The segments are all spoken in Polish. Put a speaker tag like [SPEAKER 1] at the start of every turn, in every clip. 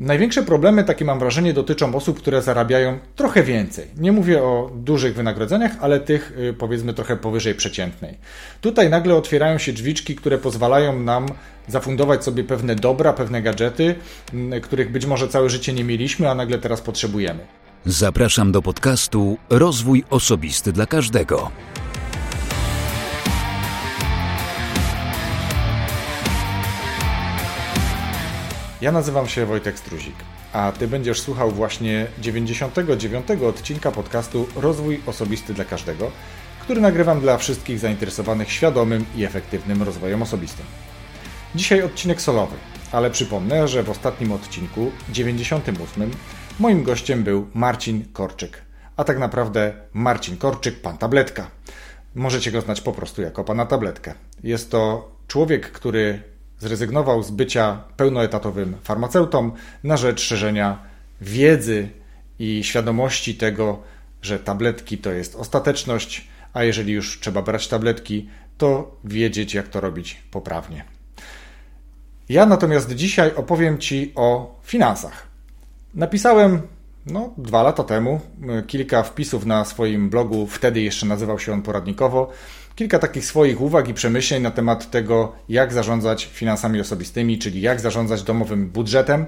[SPEAKER 1] Największe problemy, takie mam wrażenie, dotyczą osób, które zarabiają trochę więcej. Nie mówię o dużych wynagrodzeniach, ale tych y, powiedzmy trochę powyżej przeciętnej. Tutaj nagle otwierają się drzwiczki, które pozwalają nam zafundować sobie pewne dobra, pewne gadżety, których być może całe życie nie mieliśmy, a nagle teraz potrzebujemy.
[SPEAKER 2] Zapraszam do podcastu Rozwój Osobisty dla Każdego.
[SPEAKER 1] Ja nazywam się Wojtek Struzik, a Ty będziesz słuchał właśnie 99 odcinka podcastu Rozwój Osobisty dla Każdego, który nagrywam dla wszystkich zainteresowanych świadomym i efektywnym rozwojem osobistym. Dzisiaj odcinek solowy, ale przypomnę, że w ostatnim odcinku, 98, moim gościem był Marcin Korczyk, a tak naprawdę Marcin Korczyk, pan tabletka. Możecie go znać po prostu jako pana tabletkę. Jest to człowiek, który zrezygnował z bycia pełnoetatowym farmaceutą na rzecz szerzenia wiedzy i świadomości tego, że tabletki to jest ostateczność, a jeżeli już trzeba brać tabletki, to wiedzieć, jak to robić poprawnie. Ja natomiast dzisiaj opowiem Ci o finansach. Napisałem no, dwa lata temu kilka wpisów na swoim blogu, wtedy jeszcze nazywał się on poradnikowo, kilka takich swoich uwag i przemyśleń na temat tego, jak zarządzać finansami osobistymi, czyli jak zarządzać domowym budżetem.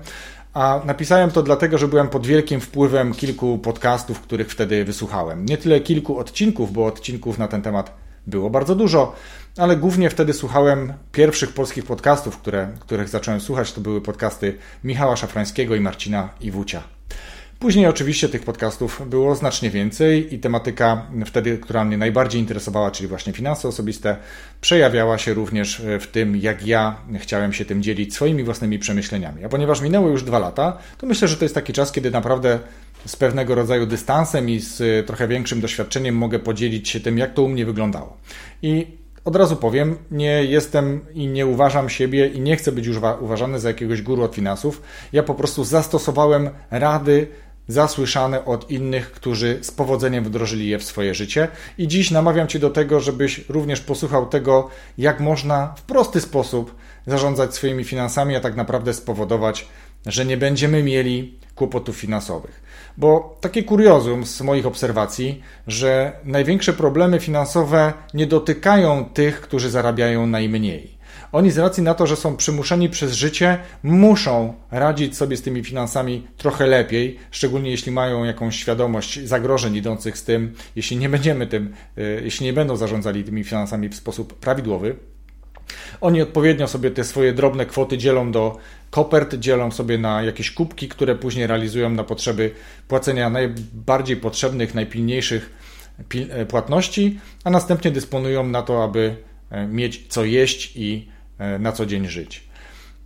[SPEAKER 1] A napisałem to dlatego, że byłem pod wielkim wpływem kilku podcastów, których wtedy wysłuchałem. Nie tyle kilku odcinków, bo odcinków na ten temat było bardzo dużo, ale głównie wtedy słuchałem pierwszych polskich podcastów, które, których zacząłem słuchać. To były podcasty Michała Szafrańskiego i Marcina Iwucia. Później oczywiście tych podcastów było znacznie więcej i tematyka wtedy, która mnie najbardziej interesowała, czyli właśnie finanse osobiste, przejawiała się również w tym, jak ja chciałem się tym dzielić swoimi własnymi przemyśleniami. A ponieważ minęło już dwa lata, to myślę, że to jest taki czas, kiedy naprawdę z pewnego rodzaju dystansem i z trochę większym doświadczeniem mogę podzielić się tym, jak to u mnie wyglądało. I od razu powiem, nie jestem i nie uważam siebie i nie chcę być już uważany za jakiegoś guru od finansów. Ja po prostu zastosowałem rady zasłyszane od innych, którzy z powodzeniem wdrożyli je w swoje życie. I dziś namawiam Cię do tego, żebyś również posłuchał tego, jak można w prosty sposób zarządzać swoimi finansami, a tak naprawdę spowodować, że nie będziemy mieli kłopotów finansowych. Bo takie kuriozum z moich obserwacji, że największe problemy finansowe nie dotykają tych, którzy zarabiają najmniej. Oni z racji na to, że są przymuszeni przez życie, muszą radzić sobie z tymi finansami trochę lepiej, szczególnie jeśli mają jakąś świadomość zagrożeń idących z tym, jeśli nie będziemy tym, y, jeśli nie będą zarządzali tymi finansami w sposób prawidłowy. Oni odpowiednio sobie te swoje drobne kwoty dzielą do kopert, dzielą sobie na jakieś kubki, które później realizują na potrzeby płacenia najbardziej potrzebnych, najpilniejszych e, płatności, a następnie dysponują na to, aby e, mieć co jeść i E, na co dzień żyć.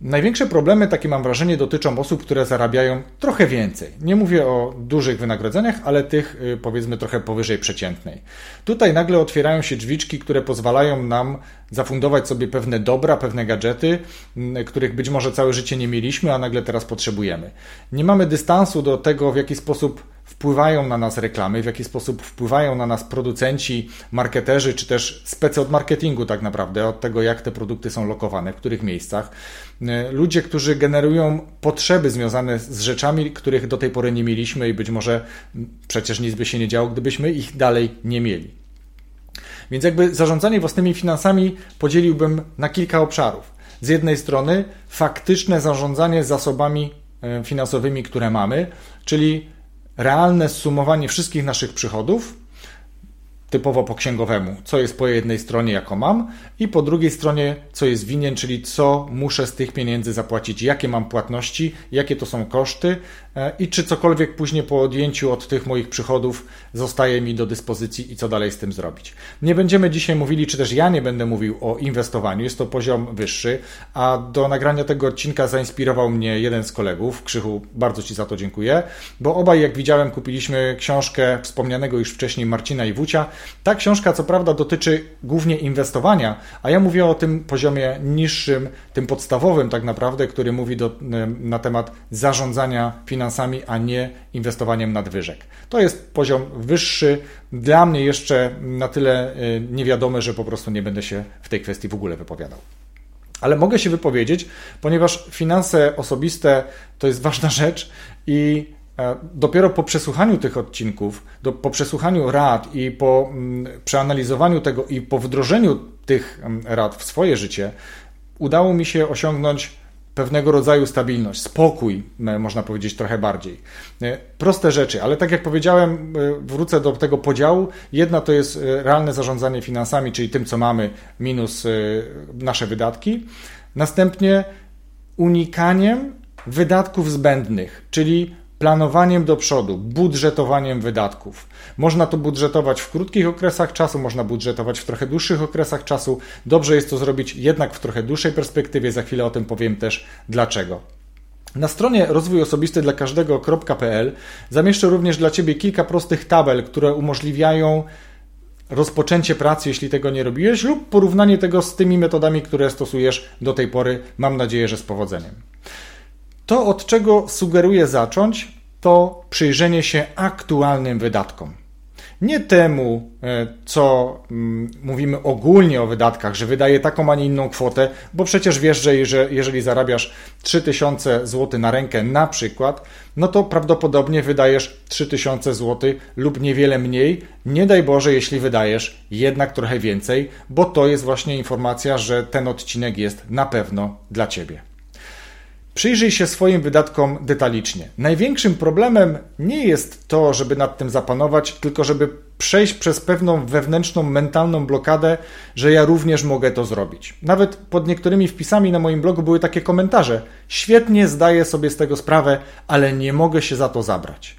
[SPEAKER 1] Największe problemy, takie mam wrażenie, dotyczą osób, które zarabiają trochę więcej. Nie mówię o dużych wynagrodzeniach, ale tych y, powiedzmy trochę powyżej przeciętnej. Tutaj nagle otwierają się drzwiczki, które pozwalają nam zafundować sobie pewne dobra, pewne gadżety, których być może całe życie nie mieliśmy, a nagle teraz potrzebujemy. Nie mamy dystansu do tego, w jaki sposób wpływają na nas reklamy, w jaki sposób wpływają na nas producenci, marketerzy, czy też specy od marketingu tak naprawdę, od tego jak te produkty są lokowane, w których miejscach. E, ludzie, którzy generują potrzeby związane z rzeczami, których do tej pory nie mieliśmy i być może przecież nic by się nie działo, gdybyśmy ich dalej nie mieli. Więc jakby zarządzanie własnymi finansami podzieliłbym na kilka obszarów. Z jednej strony faktyczne zarządzanie zasobami e, finansowymi, które mamy, czyli realne zsumowanie wszystkich naszych przychodów, typowo po księgowemu, co jest po jednej stronie, jako mam, i po drugiej stronie, co jest winien, czyli co muszę z tych pieniędzy zapłacić, jakie mam płatności, jakie to są koszty i czy cokolwiek później po odjęciu od tych moich przychodów zostaje mi do dyspozycji i co dalej z tym zrobić. Nie będziemy dzisiaj mówili, czy też ja nie będę mówił o inwestowaniu, jest to poziom wyższy, a do nagrania tego odcinka zainspirował mnie jeden z kolegów, Krzychu, bardzo Ci za to dziękuję, bo obaj, jak widziałem, kupiliśmy książkę wspomnianego już wcześniej Marcina Iwucia. Ta książka, co prawda, dotyczy głównie inwestowania, a ja mówię o tym poziomie niższym, tym podstawowym tak naprawdę, który mówi do, na temat zarządzania finansami, a nie inwestowaniem nadwyżek. To jest poziom wyższy, dla mnie jeszcze na tyle e, niewiadomy, że po prostu nie będę się w tej kwestii w ogóle wypowiadał. Ale mogę się wypowiedzieć, ponieważ finanse osobiste to jest ważna rzecz i e, dopiero po przesłuchaniu tych odcinków, po przesłuchaniu rad i po mm, przeanalizowaniu tego i po wdrożeniu tych mm, rad w swoje życie, udało mi się osiągnąć pewnego rodzaju stabilność, spokój, można powiedzieć trochę bardziej. E, proste rzeczy, ale tak jak powiedziałem, e, wrócę do tego podziału. Jedna to jest e, realne zarządzanie finansami, czyli tym, co mamy, minus nasze wydatki. Następnie unikaniem wydatków zbędnych, czyli planowaniem do przodu, budżetowaniem wydatków. Można to budżetować w krótkich okresach czasu, można budżetować w trochę dłuższych okresach czasu. Dobrze jest to zrobić jednak w trochę dłuższej perspektywie, za chwilę o tym powiem też dlaczego. Na stronie rozwój osobisty dla każdego.pl zamieszczę również dla Ciebie kilka prostych tabel, które umożliwiają rozpoczęcie pracy, jeśli tego nie robiłeś, lub porównanie tego z tymi metodami, które stosujesz do tej pory. Mam nadzieję, że z powodzeniem. To, od czego sugeruję zacząć, to przyjrzenie się aktualnym wydatkom. Nie temu, e, co mm, mówimy ogólnie o wydatkach, że wydaję taką, a nie inną kwotę, bo przecież wiesz, że jeżeli zarabiasz 3000 zł na rękę na przykład, no to prawdopodobnie wydajesz 3000 zł lub niewiele mniej. Nie daj Boże, jeśli wydajesz jednak trochę więcej, bo to jest właśnie informacja, że ten odcinek jest na pewno dla Ciebie. Przyjrzyj się swoim wydatkom detalicznie. Największym problemem nie jest to, żeby nad tym zapanować, tylko żeby przejść przez pewną wewnętrzną, mentalną blokadę, że ja również mogę to zrobić. Nawet pod niektórymi wpisami na moim blogu były takie komentarze: Świetnie zdaję sobie z tego sprawę, ale nie mogę się za to zabrać.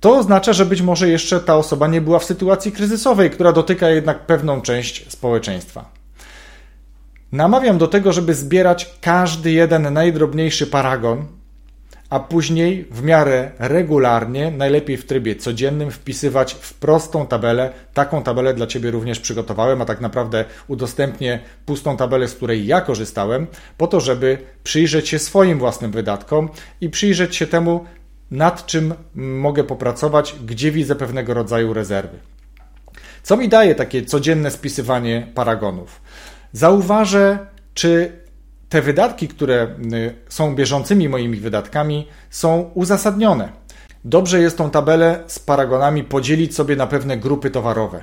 [SPEAKER 1] To oznacza, że być może jeszcze ta osoba nie była w sytuacji kryzysowej, która dotyka jednak pewną część społeczeństwa. Namawiam do tego, żeby zbierać każdy jeden najdrobniejszy paragon, a później w miarę regularnie, najlepiej w trybie codziennym, wpisywać w prostą tabelę. Taką tabelę dla Ciebie również przygotowałem, a tak naprawdę udostępnię pustą tabelę, z której ja korzystałem, po to, żeby przyjrzeć się swoim własnym wydatkom i przyjrzeć się temu, nad czym mogę popracować, gdzie widzę pewnego rodzaju rezerwy. Co mi daje takie codzienne spisywanie paragonów? Zauważę, czy te wydatki, które y, są bieżącymi moimi wydatkami, są uzasadnione. Dobrze jest tą tabelę z paragonami podzielić sobie na pewne grupy towarowe.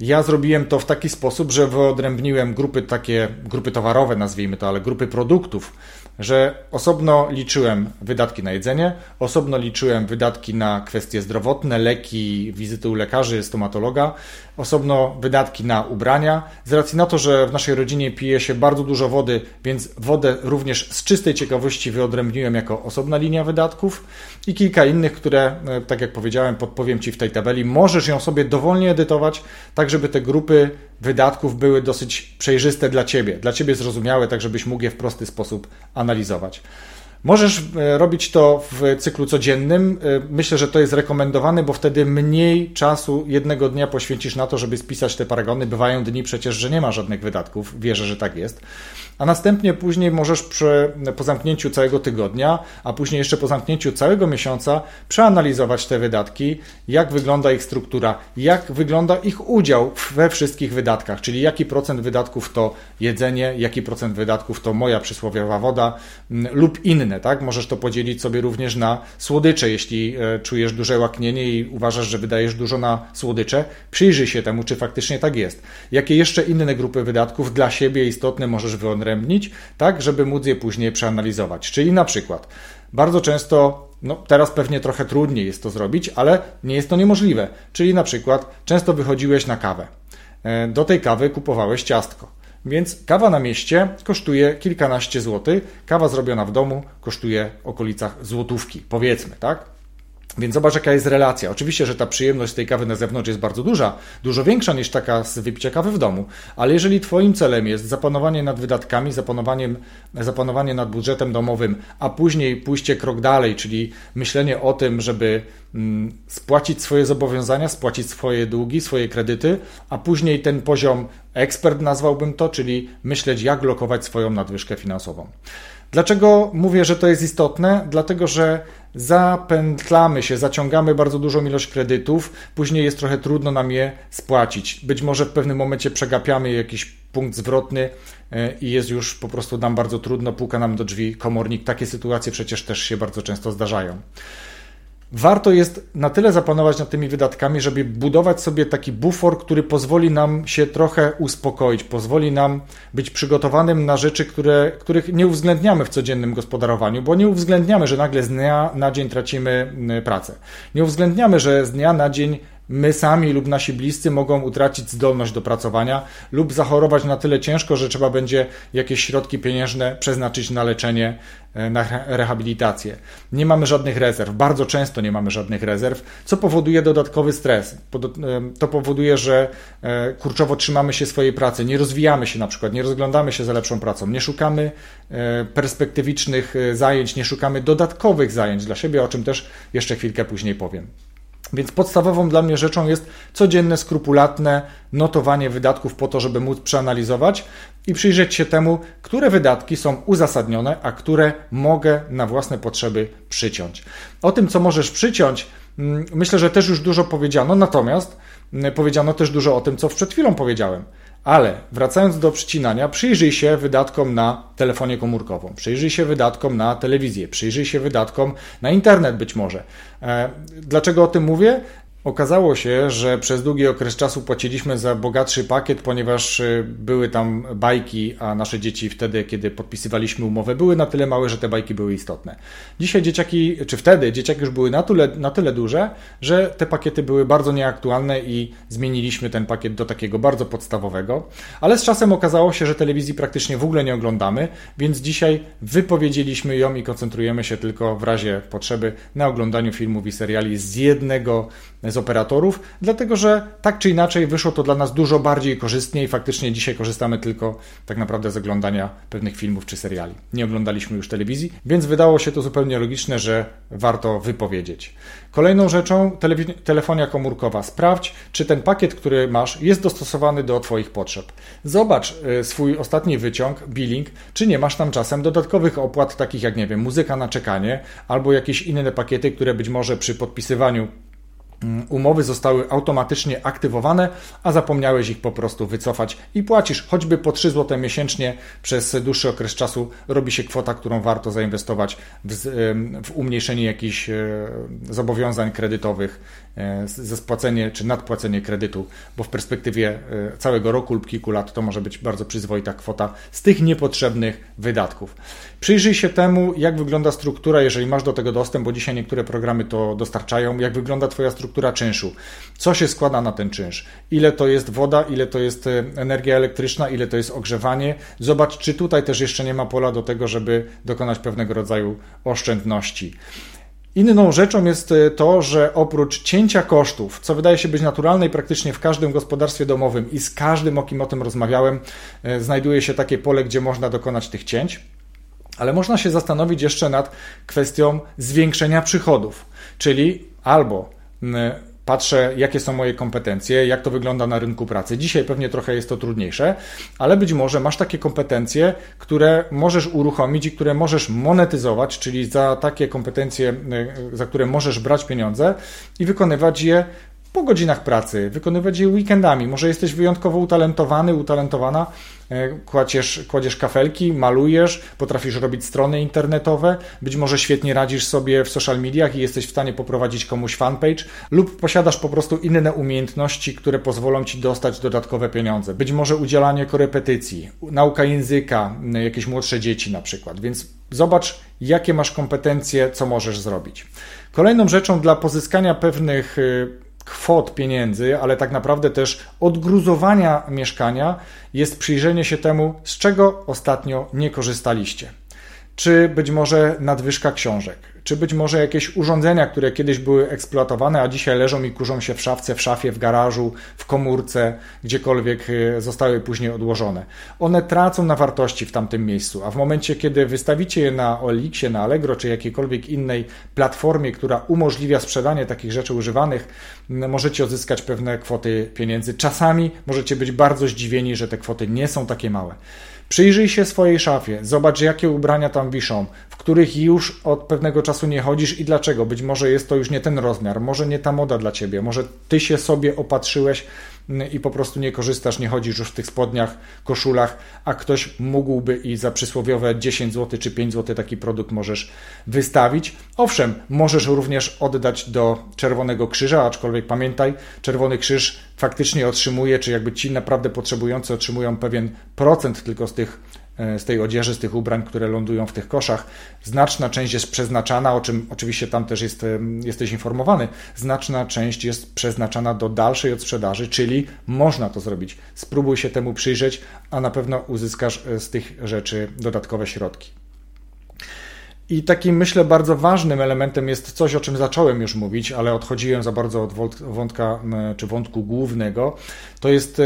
[SPEAKER 1] Ja zrobiłem to w taki sposób, że wyodrębniłem grupy takie, grupy towarowe nazwijmy to, ale grupy produktów, że osobno liczyłem wydatki na jedzenie, osobno liczyłem wydatki na kwestie zdrowotne, leki, wizyty u lekarzy, stomatologa, osobno wydatki na ubrania. Z racji na to, że w naszej rodzinie pije się bardzo dużo wody, więc wodę również z czystej ciekawości wyodrębniłem jako osobna linia wydatków i kilka innych, które, e, tak jak powiedziałem, podpowiem Ci w tej tabeli. Możesz ją sobie dowolnie edytować, tak żeby te grupy wydatków były dosyć przejrzyste dla Ciebie, dla Ciebie zrozumiałe, tak żebyś mógł je w prosty sposób analizować. Możesz e, robić to w cyklu codziennym. E, myślę, że to jest rekomendowane, bo wtedy mniej czasu jednego dnia poświęcisz na to, żeby spisać te paragony. Bywają dni przecież, że nie ma żadnych wydatków. Wierzę, że tak jest. A następnie później możesz przy, po zamknięciu całego tygodnia, a później jeszcze po zamknięciu całego miesiąca przeanalizować te wydatki, jak wygląda ich struktura, jak wygląda ich udział we wszystkich wydatkach, czyli jaki procent wydatków to jedzenie, jaki procent wydatków to moja przysłowiowa woda lub inne tak? Możesz to podzielić sobie również na słodycze, jeśli e, czujesz duże łaknienie i uważasz, że wydajesz dużo na słodycze. Przyjrzyj się temu, czy faktycznie tak jest. Jakie jeszcze inne grupy wydatków dla siebie istotne możesz wyodrębnić, tak, żeby móc je później przeanalizować. Czyli na przykład bardzo często no, teraz pewnie trochę trudniej jest to zrobić, ale nie jest to niemożliwe. Czyli na przykład często wychodziłeś na kawę. E, do tej kawy kupowałeś ciastko. Więc kawa na mieście kosztuje kilkanaście złotych, kawa zrobiona w domu kosztuje w okolicach złotówki, powiedzmy, tak? Więc zobacz, jaka jest relacja. Oczywiście, że ta przyjemność tej kawy na zewnątrz jest bardzo duża, dużo większa niż taka z wypicia kawy w domu, ale jeżeli Twoim celem jest zapanowanie nad wydatkami, zapanowanie, zapanowanie nad budżetem domowym, a później pójście krok dalej, czyli myślenie o tym, żeby mm, spłacić swoje zobowiązania, spłacić swoje długi, swoje kredyty, a później ten poziom ekspert nazwałbym to, czyli myśleć, jak blokować swoją nadwyżkę finansową. Dlaczego mówię, że to jest istotne? Dlatego, że zapętlamy się, zaciągamy bardzo dużą ilość kredytów, później jest trochę trudno nam je spłacić. Być może w pewnym momencie przegapiamy jakiś punkt zwrotny i jest już po prostu nam bardzo trudno, puka nam do drzwi komornik. Takie sytuacje przecież też się bardzo często zdarzają. Warto jest na tyle zapanować nad tymi wydatkami, żeby budować sobie taki bufor, który pozwoli nam się trochę uspokoić, pozwoli nam być przygotowanym na rzeczy, które, których nie uwzględniamy w codziennym gospodarowaniu, bo nie uwzględniamy, że nagle z dnia na dzień tracimy pracę. Nie uwzględniamy, że z dnia na dzień my sami lub nasi bliscy mogą utracić zdolność do pracowania lub zachorować na tyle ciężko, że trzeba będzie jakieś środki pieniężne przeznaczyć na leczenie, e, na rehabilitację. Nie mamy żadnych rezerw, bardzo często nie mamy żadnych rezerw, co powoduje dodatkowy stres. E, to powoduje, że e, kurczowo trzymamy się swojej pracy, nie rozwijamy się na przykład, nie rozglądamy się za lepszą pracą, nie szukamy perspektywicznych zajęć, nie szukamy dodatkowych zajęć dla siebie, o czym też jeszcze chwilkę później powiem. Więc podstawową dla mnie rzeczą jest codzienne, skrupulatne notowanie wydatków po to, żeby móc przeanalizować i przyjrzeć się temu, które wydatki są uzasadnione, a które mogę na własne potrzeby przyciąć. O tym, co możesz przyciąć, mm, myślę, że też już dużo powiedziano, natomiast mm, powiedziano też dużo o tym, co przed chwilą powiedziałem. Ale wracając do przycinania, przyjrzyj się wydatkom na telefonie komórkową, przyjrzyj się wydatkom na telewizję, przyjrzyj się wydatkom na internet być może. E, dlaczego o tym mówię? Okazało się, że przez długi okres czasu płaciliśmy za bogatszy pakiet, ponieważ y, były tam bajki, a nasze dzieci wtedy, kiedy podpisywaliśmy umowę, były na tyle małe, że te bajki były istotne. Dzisiaj dzieciaki, czy wtedy dzieciaki już były na tyle, na tyle duże, że te pakiety były bardzo nieaktualne i zmieniliśmy ten pakiet do takiego bardzo podstawowego. Ale z czasem okazało się, że telewizji praktycznie w ogóle nie oglądamy, więc dzisiaj wypowiedzieliśmy ją i koncentrujemy się tylko w razie potrzeby na oglądaniu filmów i seriali z jednego z operatorów, dlatego że tak czy inaczej wyszło to dla nas dużo bardziej korzystnie i faktycznie dzisiaj korzystamy tylko tak naprawdę z oglądania pewnych filmów czy seriali. Nie oglądaliśmy już telewizji, więc wydało się to zupełnie logiczne, że warto wypowiedzieć. Kolejną rzeczą telefonia komórkowa. Sprawdź, czy ten pakiet, który masz, jest dostosowany do Twoich potrzeb. Zobacz y, swój ostatni wyciąg, billing, czy nie masz tam czasem dodatkowych opłat, takich jak, nie wiem, muzyka na czekanie albo jakieś inne pakiety, które być może przy podpisywaniu umowy zostały automatycznie aktywowane, a zapomniałeś ich po prostu wycofać i płacisz. Choćby po 3 zł miesięcznie przez dłuższy okres czasu robi się kwota, którą warto zainwestować w, w umniejszenie jakichś e, zobowiązań kredytowych, e, ze spłacenie czy nadpłacenie kredytu, bo w perspektywie e, całego roku lub kilku lat to może być bardzo przyzwoita kwota z tych niepotrzebnych wydatków. Przyjrzyj się temu, jak wygląda struktura, jeżeli masz do tego dostęp, bo dzisiaj niektóre programy to dostarczają, jak wygląda Twoja struktura czynszu, co się składa na ten czynsz, ile to jest woda, ile to jest e, energia elektryczna, ile to jest ogrzewanie. Zobacz, czy tutaj też jeszcze nie ma pola do tego, żeby dokonać pewnego rodzaju oszczędności. Inną rzeczą jest e, to, że oprócz cięcia kosztów, co wydaje się być naturalne i praktycznie w każdym gospodarstwie domowym i z każdym, o kim o tym rozmawiałem, e, znajduje się takie pole, gdzie można dokonać tych cięć. Ale można się zastanowić jeszcze nad kwestią zwiększenia przychodów, czyli albo patrzę, jakie są moje kompetencje, jak to wygląda na rynku pracy. Dzisiaj pewnie trochę jest to trudniejsze, ale być może masz takie kompetencje, które możesz uruchomić i które możesz monetyzować, czyli za takie kompetencje, za które możesz brać pieniądze i wykonywać je po godzinach pracy, wykonywać je weekendami. Może jesteś wyjątkowo utalentowany, utalentowana, e, kładziesz, kładziesz kafelki, malujesz, potrafisz robić strony internetowe, być może świetnie radzisz sobie w social mediach i jesteś w stanie poprowadzić komuś fanpage, lub posiadasz po prostu inne umiejętności, które pozwolą ci dostać dodatkowe pieniądze. Być może udzielanie korepetycji, nauka języka, jakieś młodsze dzieci na przykład. Więc zobacz, jakie masz kompetencje, co możesz zrobić. Kolejną rzeczą dla pozyskania pewnych y, kwot pieniędzy, ale tak naprawdę też odgruzowania mieszkania jest przyjrzenie się temu, z czego ostatnio nie korzystaliście. Czy być może nadwyżka książek, czy być może jakieś urządzenia, które kiedyś były eksploatowane, a dzisiaj leżą i kurzą się w szafce, w szafie, w garażu, w komórce, gdziekolwiek e, zostały później odłożone. One tracą na wartości w tamtym miejscu, a w momencie, kiedy wystawicie je na Olixie, na Allegro czy jakiejkolwiek innej platformie, która umożliwia sprzedanie takich rzeczy używanych, możecie odzyskać pewne kwoty pieniędzy. Czasami możecie być bardzo zdziwieni, że te kwoty nie są takie małe. Przyjrzyj się swojej szafie, zobacz jakie ubrania tam wiszą, w których już od pewnego czasu nie chodzisz i dlaczego. Być może jest to już nie ten rozmiar, może nie ta moda dla ciebie, może ty się sobie opatrzyłeś i po prostu nie korzystasz, nie chodzisz już w tych spodniach, koszulach, a ktoś mógłby i za przysłowiowe 10 zł czy 5 zł taki produkt możesz wystawić. Owszem, możesz również oddać do Czerwonego Krzyża, aczkolwiek pamiętaj, Czerwony Krzyż faktycznie otrzymuje, czy jakby ci naprawdę potrzebujący otrzymują pewien procent tylko z tych z tej odzieży, z tych ubrań, które lądują w tych koszach. Znaczna część jest przeznaczana, o czym oczywiście tam też jest, e, jesteś informowany, znaczna część jest przeznaczana do dalszej odsprzedaży, czyli można to zrobić. Spróbuj się temu przyjrzeć, a na pewno uzyskasz e, z tych rzeczy dodatkowe środki. I takim, myślę, bardzo ważnym elementem jest coś, o czym zacząłem już mówić, ale odchodziłem za bardzo od wątka czy wątku głównego. To jest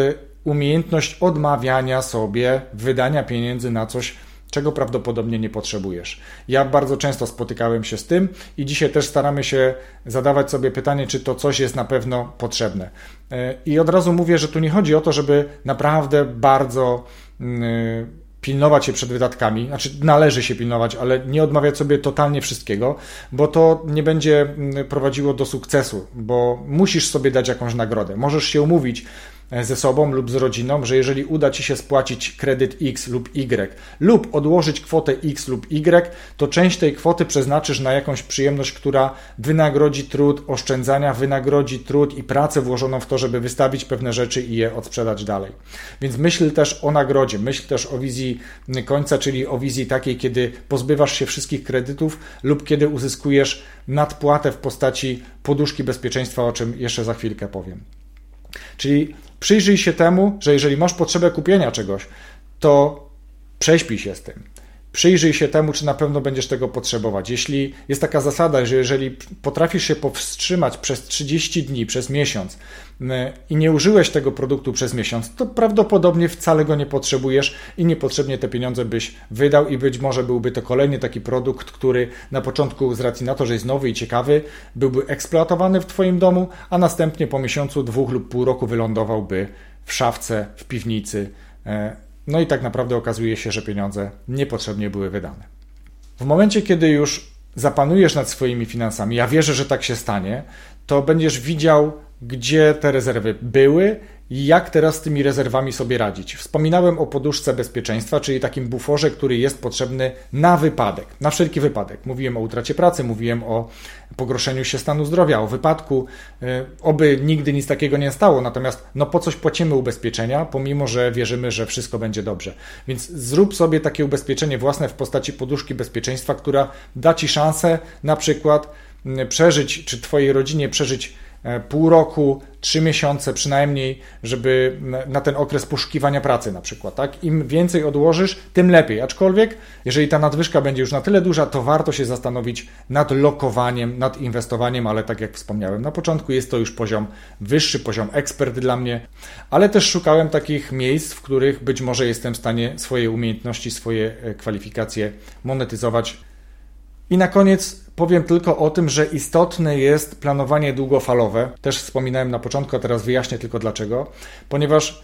[SPEAKER 1] umiejętność odmawiania sobie wydania pieniędzy na coś, czego prawdopodobnie nie potrzebujesz. Ja bardzo często spotykałem się z tym i dzisiaj też staramy się zadawać sobie pytanie, czy to coś jest na pewno potrzebne. E, I od razu mówię, że tu nie chodzi o to, żeby naprawdę bardzo mm, pilnować się przed wydatkami, znaczy należy się pilnować, ale nie odmawiać sobie totalnie wszystkiego, bo to nie będzie mm, prowadziło do sukcesu, bo musisz sobie dać jakąś nagrodę. Możesz się umówić ze sobą lub z rodziną, że jeżeli uda Ci się spłacić kredyt X lub Y lub odłożyć kwotę X lub Y, to część tej kwoty przeznaczysz na jakąś przyjemność, która wynagrodzi trud oszczędzania, wynagrodzi trud i pracę włożoną w to, żeby wystawić pewne rzeczy i je odsprzedać dalej. Więc myśl też o nagrodzie, myśl też o wizji końca, czyli o wizji takiej, kiedy pozbywasz się wszystkich kredytów lub kiedy uzyskujesz nadpłatę w postaci poduszki bezpieczeństwa, o czym jeszcze za chwilkę powiem. Czyli Przyjrzyj się temu, że jeżeli masz potrzebę kupienia czegoś, to prześpij się z tym. Przyjrzyj się temu, czy na pewno będziesz tego potrzebować. Jeśli jest taka zasada, że jeżeli potrafisz się powstrzymać przez 30 dni, przez miesiąc i nie użyłeś tego produktu przez miesiąc, to prawdopodobnie wcale go nie potrzebujesz i niepotrzebnie te pieniądze byś wydał i być może byłby to kolejny taki produkt, który na początku z racji na to, że jest nowy i ciekawy, byłby eksploatowany w Twoim domu, a następnie po miesiącu, dwóch lub pół roku wylądowałby w szafce, w piwnicy e, no i tak naprawdę okazuje się, że pieniądze niepotrzebnie były wydane. W momencie, kiedy już zapanujesz nad swoimi finansami, ja wierzę, że tak się stanie, to będziesz widział, gdzie te rezerwy były jak teraz z tymi rezerwami sobie radzić. Wspominałem o poduszce bezpieczeństwa, czyli takim buforze, który jest potrzebny na wypadek, na wszelki wypadek. Mówiłem o utracie pracy, mówiłem o pogorszeniu się stanu zdrowia, o wypadku. E, oby nigdy nic takiego nie stało, natomiast no po coś płacimy ubezpieczenia, pomimo że wierzymy, że wszystko będzie dobrze. Więc zrób sobie takie ubezpieczenie własne w postaci poduszki bezpieczeństwa, która da Ci szansę na przykład przeżyć, czy Twojej rodzinie przeżyć pół roku, trzy miesiące przynajmniej, żeby na ten okres poszukiwania pracy na przykład, tak? Im więcej odłożysz, tym lepiej. Aczkolwiek, jeżeli ta nadwyżka będzie już na tyle duża, to warto się zastanowić nad lokowaniem, nad inwestowaniem, ale tak jak wspomniałem na początku, jest to już poziom wyższy, poziom ekspert dla mnie, ale też szukałem takich miejsc, w których być może jestem w stanie swoje umiejętności, swoje e, kwalifikacje monetyzować. I na koniec Powiem tylko o tym, że istotne jest planowanie długofalowe. Też wspominałem na początku, a teraz wyjaśnię tylko dlaczego. Ponieważ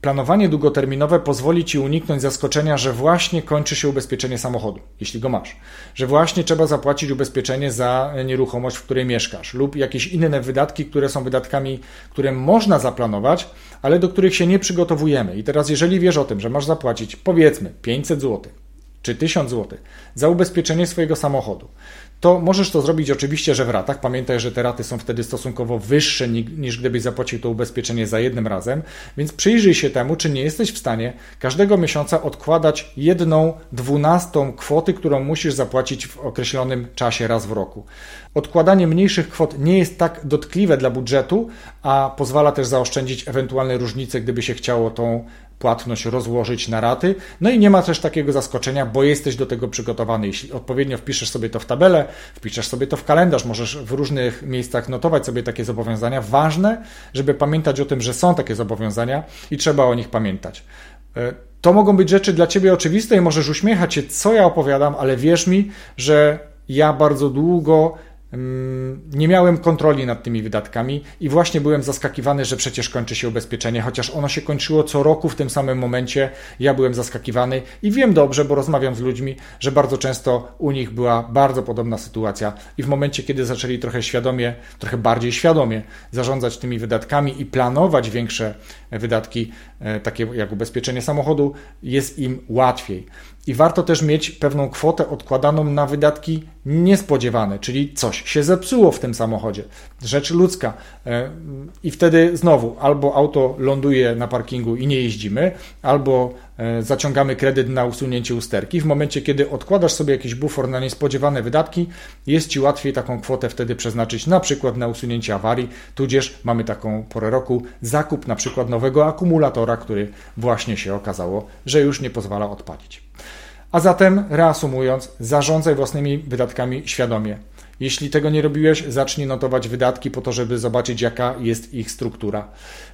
[SPEAKER 1] planowanie długoterminowe pozwoli Ci uniknąć zaskoczenia, że właśnie kończy się ubezpieczenie samochodu, jeśli go masz. Że właśnie trzeba zapłacić ubezpieczenie za nieruchomość, w której mieszkasz, lub jakieś inne wydatki, które są wydatkami, które można zaplanować, ale do których się nie przygotowujemy. I teraz, jeżeli wiesz o tym, że masz zapłacić powiedzmy 500 zł, czy 1000 zł za ubezpieczenie swojego samochodu, to możesz to zrobić oczywiście, że w ratach. Pamiętaj, że te raty są wtedy stosunkowo wyższe niż gdybyś zapłacił to ubezpieczenie za jednym razem, więc przyjrzyj się temu, czy nie jesteś w stanie każdego miesiąca odkładać jedną dwunastą kwoty, którą musisz zapłacić w określonym czasie raz w roku. Odkładanie mniejszych kwot nie jest tak dotkliwe dla budżetu, a pozwala też zaoszczędzić ewentualne różnice, gdyby się chciało tą płatność rozłożyć na raty. No i nie ma też takiego zaskoczenia, bo jesteś do tego przygotowany. Jeśli odpowiednio wpiszesz sobie to w tabelę, wpiszesz sobie to w kalendarz, możesz w różnych miejscach notować sobie takie zobowiązania. Ważne, żeby pamiętać o tym, że są takie zobowiązania i trzeba o nich pamiętać. E, to mogą być rzeczy dla Ciebie oczywiste i możesz uśmiechać się, co ja opowiadam, ale wierz mi, że ja bardzo długo nie miałem kontroli nad tymi wydatkami i właśnie byłem zaskakiwany, że przecież kończy się ubezpieczenie, chociaż ono się kończyło co roku w tym samym momencie. Ja byłem zaskakiwany i wiem dobrze, bo rozmawiam z ludźmi, że bardzo często u nich była bardzo podobna sytuacja i w momencie, kiedy zaczęli trochę świadomie, trochę bardziej świadomie zarządzać tymi wydatkami i planować większe wydatki, e, takie jak ubezpieczenie samochodu, jest im łatwiej. I warto też mieć pewną kwotę odkładaną na wydatki niespodziewane, czyli coś się zepsuło w tym samochodzie. Rzecz ludzka. E, I wtedy znowu albo auto ląduje na parkingu i nie jeździmy, albo zaciągamy kredyt na usunięcie usterki. W momencie, kiedy odkładasz sobie jakiś bufor na niespodziewane wydatki, jest Ci łatwiej taką kwotę wtedy przeznaczyć na przykład na usunięcie awarii, tudzież mamy taką porę roku zakup na przykład nowego akumulatora, który właśnie się okazało, że już nie pozwala odpalić. A zatem, reasumując, zarządzaj własnymi wydatkami świadomie. Jeśli tego nie robiłeś, zacznij notować wydatki po to, żeby zobaczyć, jaka jest ich struktura.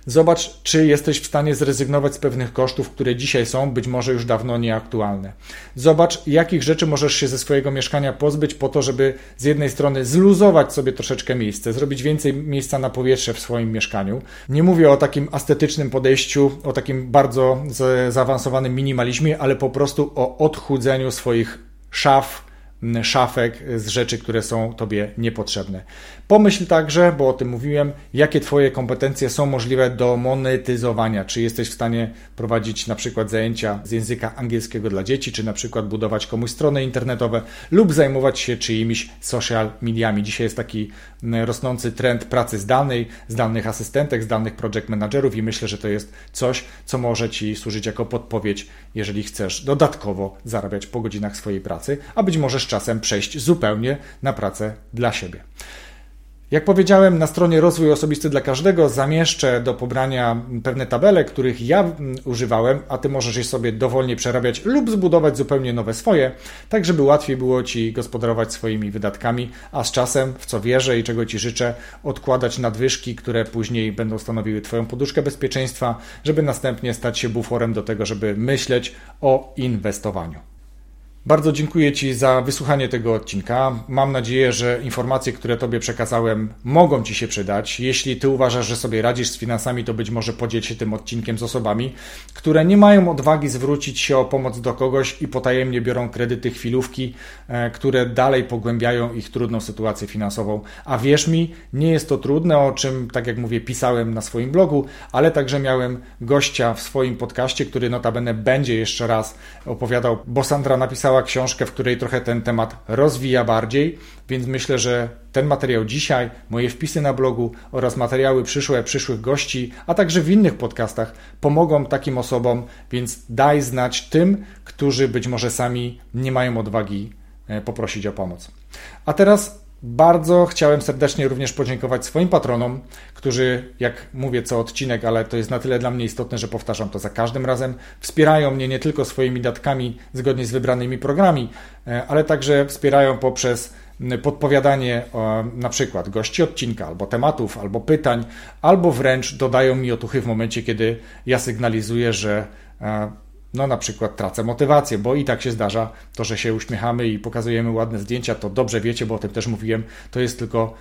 [SPEAKER 1] Zobacz, czy jesteś w stanie zrezygnować z pewnych kosztów, które dzisiaj są być może już dawno nieaktualne. Zobacz, jakich rzeczy możesz się ze swojego mieszkania pozbyć po to, żeby z jednej strony zluzować sobie troszeczkę miejsce, zrobić więcej miejsca na powietrze w swoim mieszkaniu. Nie mówię o takim estetycznym podejściu, o takim bardzo zaawansowanym minimalizmie, ale po prostu o odchudzeniu swoich szaf, szafek z rzeczy, które są Tobie niepotrzebne. Pomyśl także, bo o tym mówiłem, jakie Twoje kompetencje są możliwe do monetyzowania. Czy jesteś w stanie prowadzić na przykład zajęcia z języka angielskiego dla dzieci, czy na przykład budować komuś strony internetowe lub zajmować się czyimiś social mediami. Dzisiaj jest taki rosnący trend pracy zdalnej, zdalnych asystentek, zdalnych project managerów i myślę, że to jest coś, co może Ci służyć jako podpowiedź, jeżeli chcesz dodatkowo zarabiać po godzinach swojej pracy, a być może z czasem przejść zupełnie na pracę dla siebie. Jak powiedziałem, na stronie Rozwój Osobisty dla Każdego zamieszczę do pobrania pewne tabele, których ja mm, używałem, a Ty możesz je sobie dowolnie przerabiać lub zbudować zupełnie nowe swoje, tak żeby łatwiej było Ci gospodarować swoimi wydatkami, a z czasem, w co wierzę i czego Ci życzę, odkładać nadwyżki, które później będą stanowiły Twoją poduszkę bezpieczeństwa, żeby następnie stać się buforem do tego, żeby myśleć o inwestowaniu. Bardzo dziękuję Ci za wysłuchanie tego odcinka. Mam nadzieję, że informacje, które Tobie przekazałem, mogą Ci się przydać. Jeśli Ty uważasz, że sobie radzisz z finansami, to być może podziel się tym odcinkiem z osobami, które nie mają odwagi zwrócić się o pomoc do kogoś i potajemnie biorą kredyty chwilówki, e, które dalej pogłębiają ich trudną sytuację finansową. A wierz mi, nie jest to trudne, o czym, tak jak mówię, pisałem na swoim blogu, ale także miałem gościa w swoim podcaście, który notabene będzie jeszcze raz opowiadał, bo Sandra napisała napisała książkę, w której trochę ten temat rozwija bardziej, więc myślę, że ten materiał dzisiaj, moje wpisy na blogu oraz materiały przyszłe przyszłych gości, a także w innych podcastach pomogą takim osobom, więc daj znać tym, którzy być może sami nie mają odwagi e, poprosić o pomoc. A teraz bardzo chciałem serdecznie również podziękować swoim patronom, którzy, jak mówię co odcinek, ale to jest na tyle dla mnie istotne, że powtarzam to za każdym razem, wspierają mnie nie tylko swoimi datkami zgodnie z wybranymi programami, e, ale także wspierają poprzez podpowiadanie na przykład gości odcinka, albo tematów, albo pytań, albo wręcz dodają mi otuchy w momencie, kiedy ja sygnalizuję, że e, no na przykład tracę motywację, bo i tak się zdarza to, że się uśmiechamy i pokazujemy ładne zdjęcia, to dobrze wiecie, bo o tym też mówiłem, to jest tylko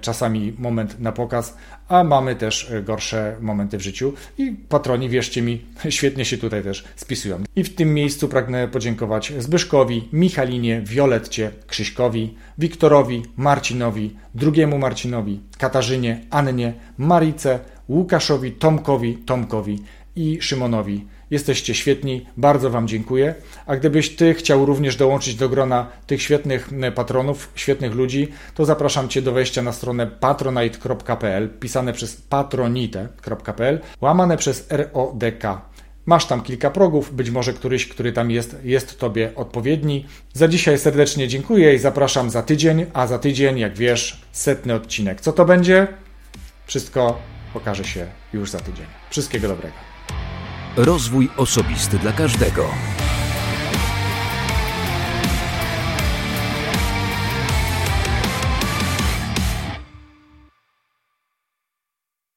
[SPEAKER 1] czasami moment na pokaz, a mamy też e, gorsze momenty w życiu i patroni, wierzcie mi, świetnie się tutaj też spisują. I w tym miejscu pragnę podziękować Zbyszkowi, Michalinie, Violetcie, Krzyśkowi, Wiktorowi, Marcinowi, drugiemu Marcinowi, Katarzynie, Annie, Marice, Łukaszowi, Tomkowi, Tomkowi i Szymonowi. Jesteście świetni, bardzo Wam dziękuję. A gdybyś Ty chciał również dołączyć do grona tych świetnych patronów, świetnych ludzi, to zapraszam Cię do wejścia na stronę patronite.pl, pisane przez patronite.pl, łamane przez RODK. Masz tam kilka progów, być może któryś, który tam jest, jest Tobie odpowiedni. Za dzisiaj serdecznie dziękuję i zapraszam za tydzień, a za tydzień, jak wiesz, setny odcinek. Co to będzie? Wszystko okaże się już za tydzień. Wszystkiego dobrego.
[SPEAKER 2] Rozwój osobisty dla każdego.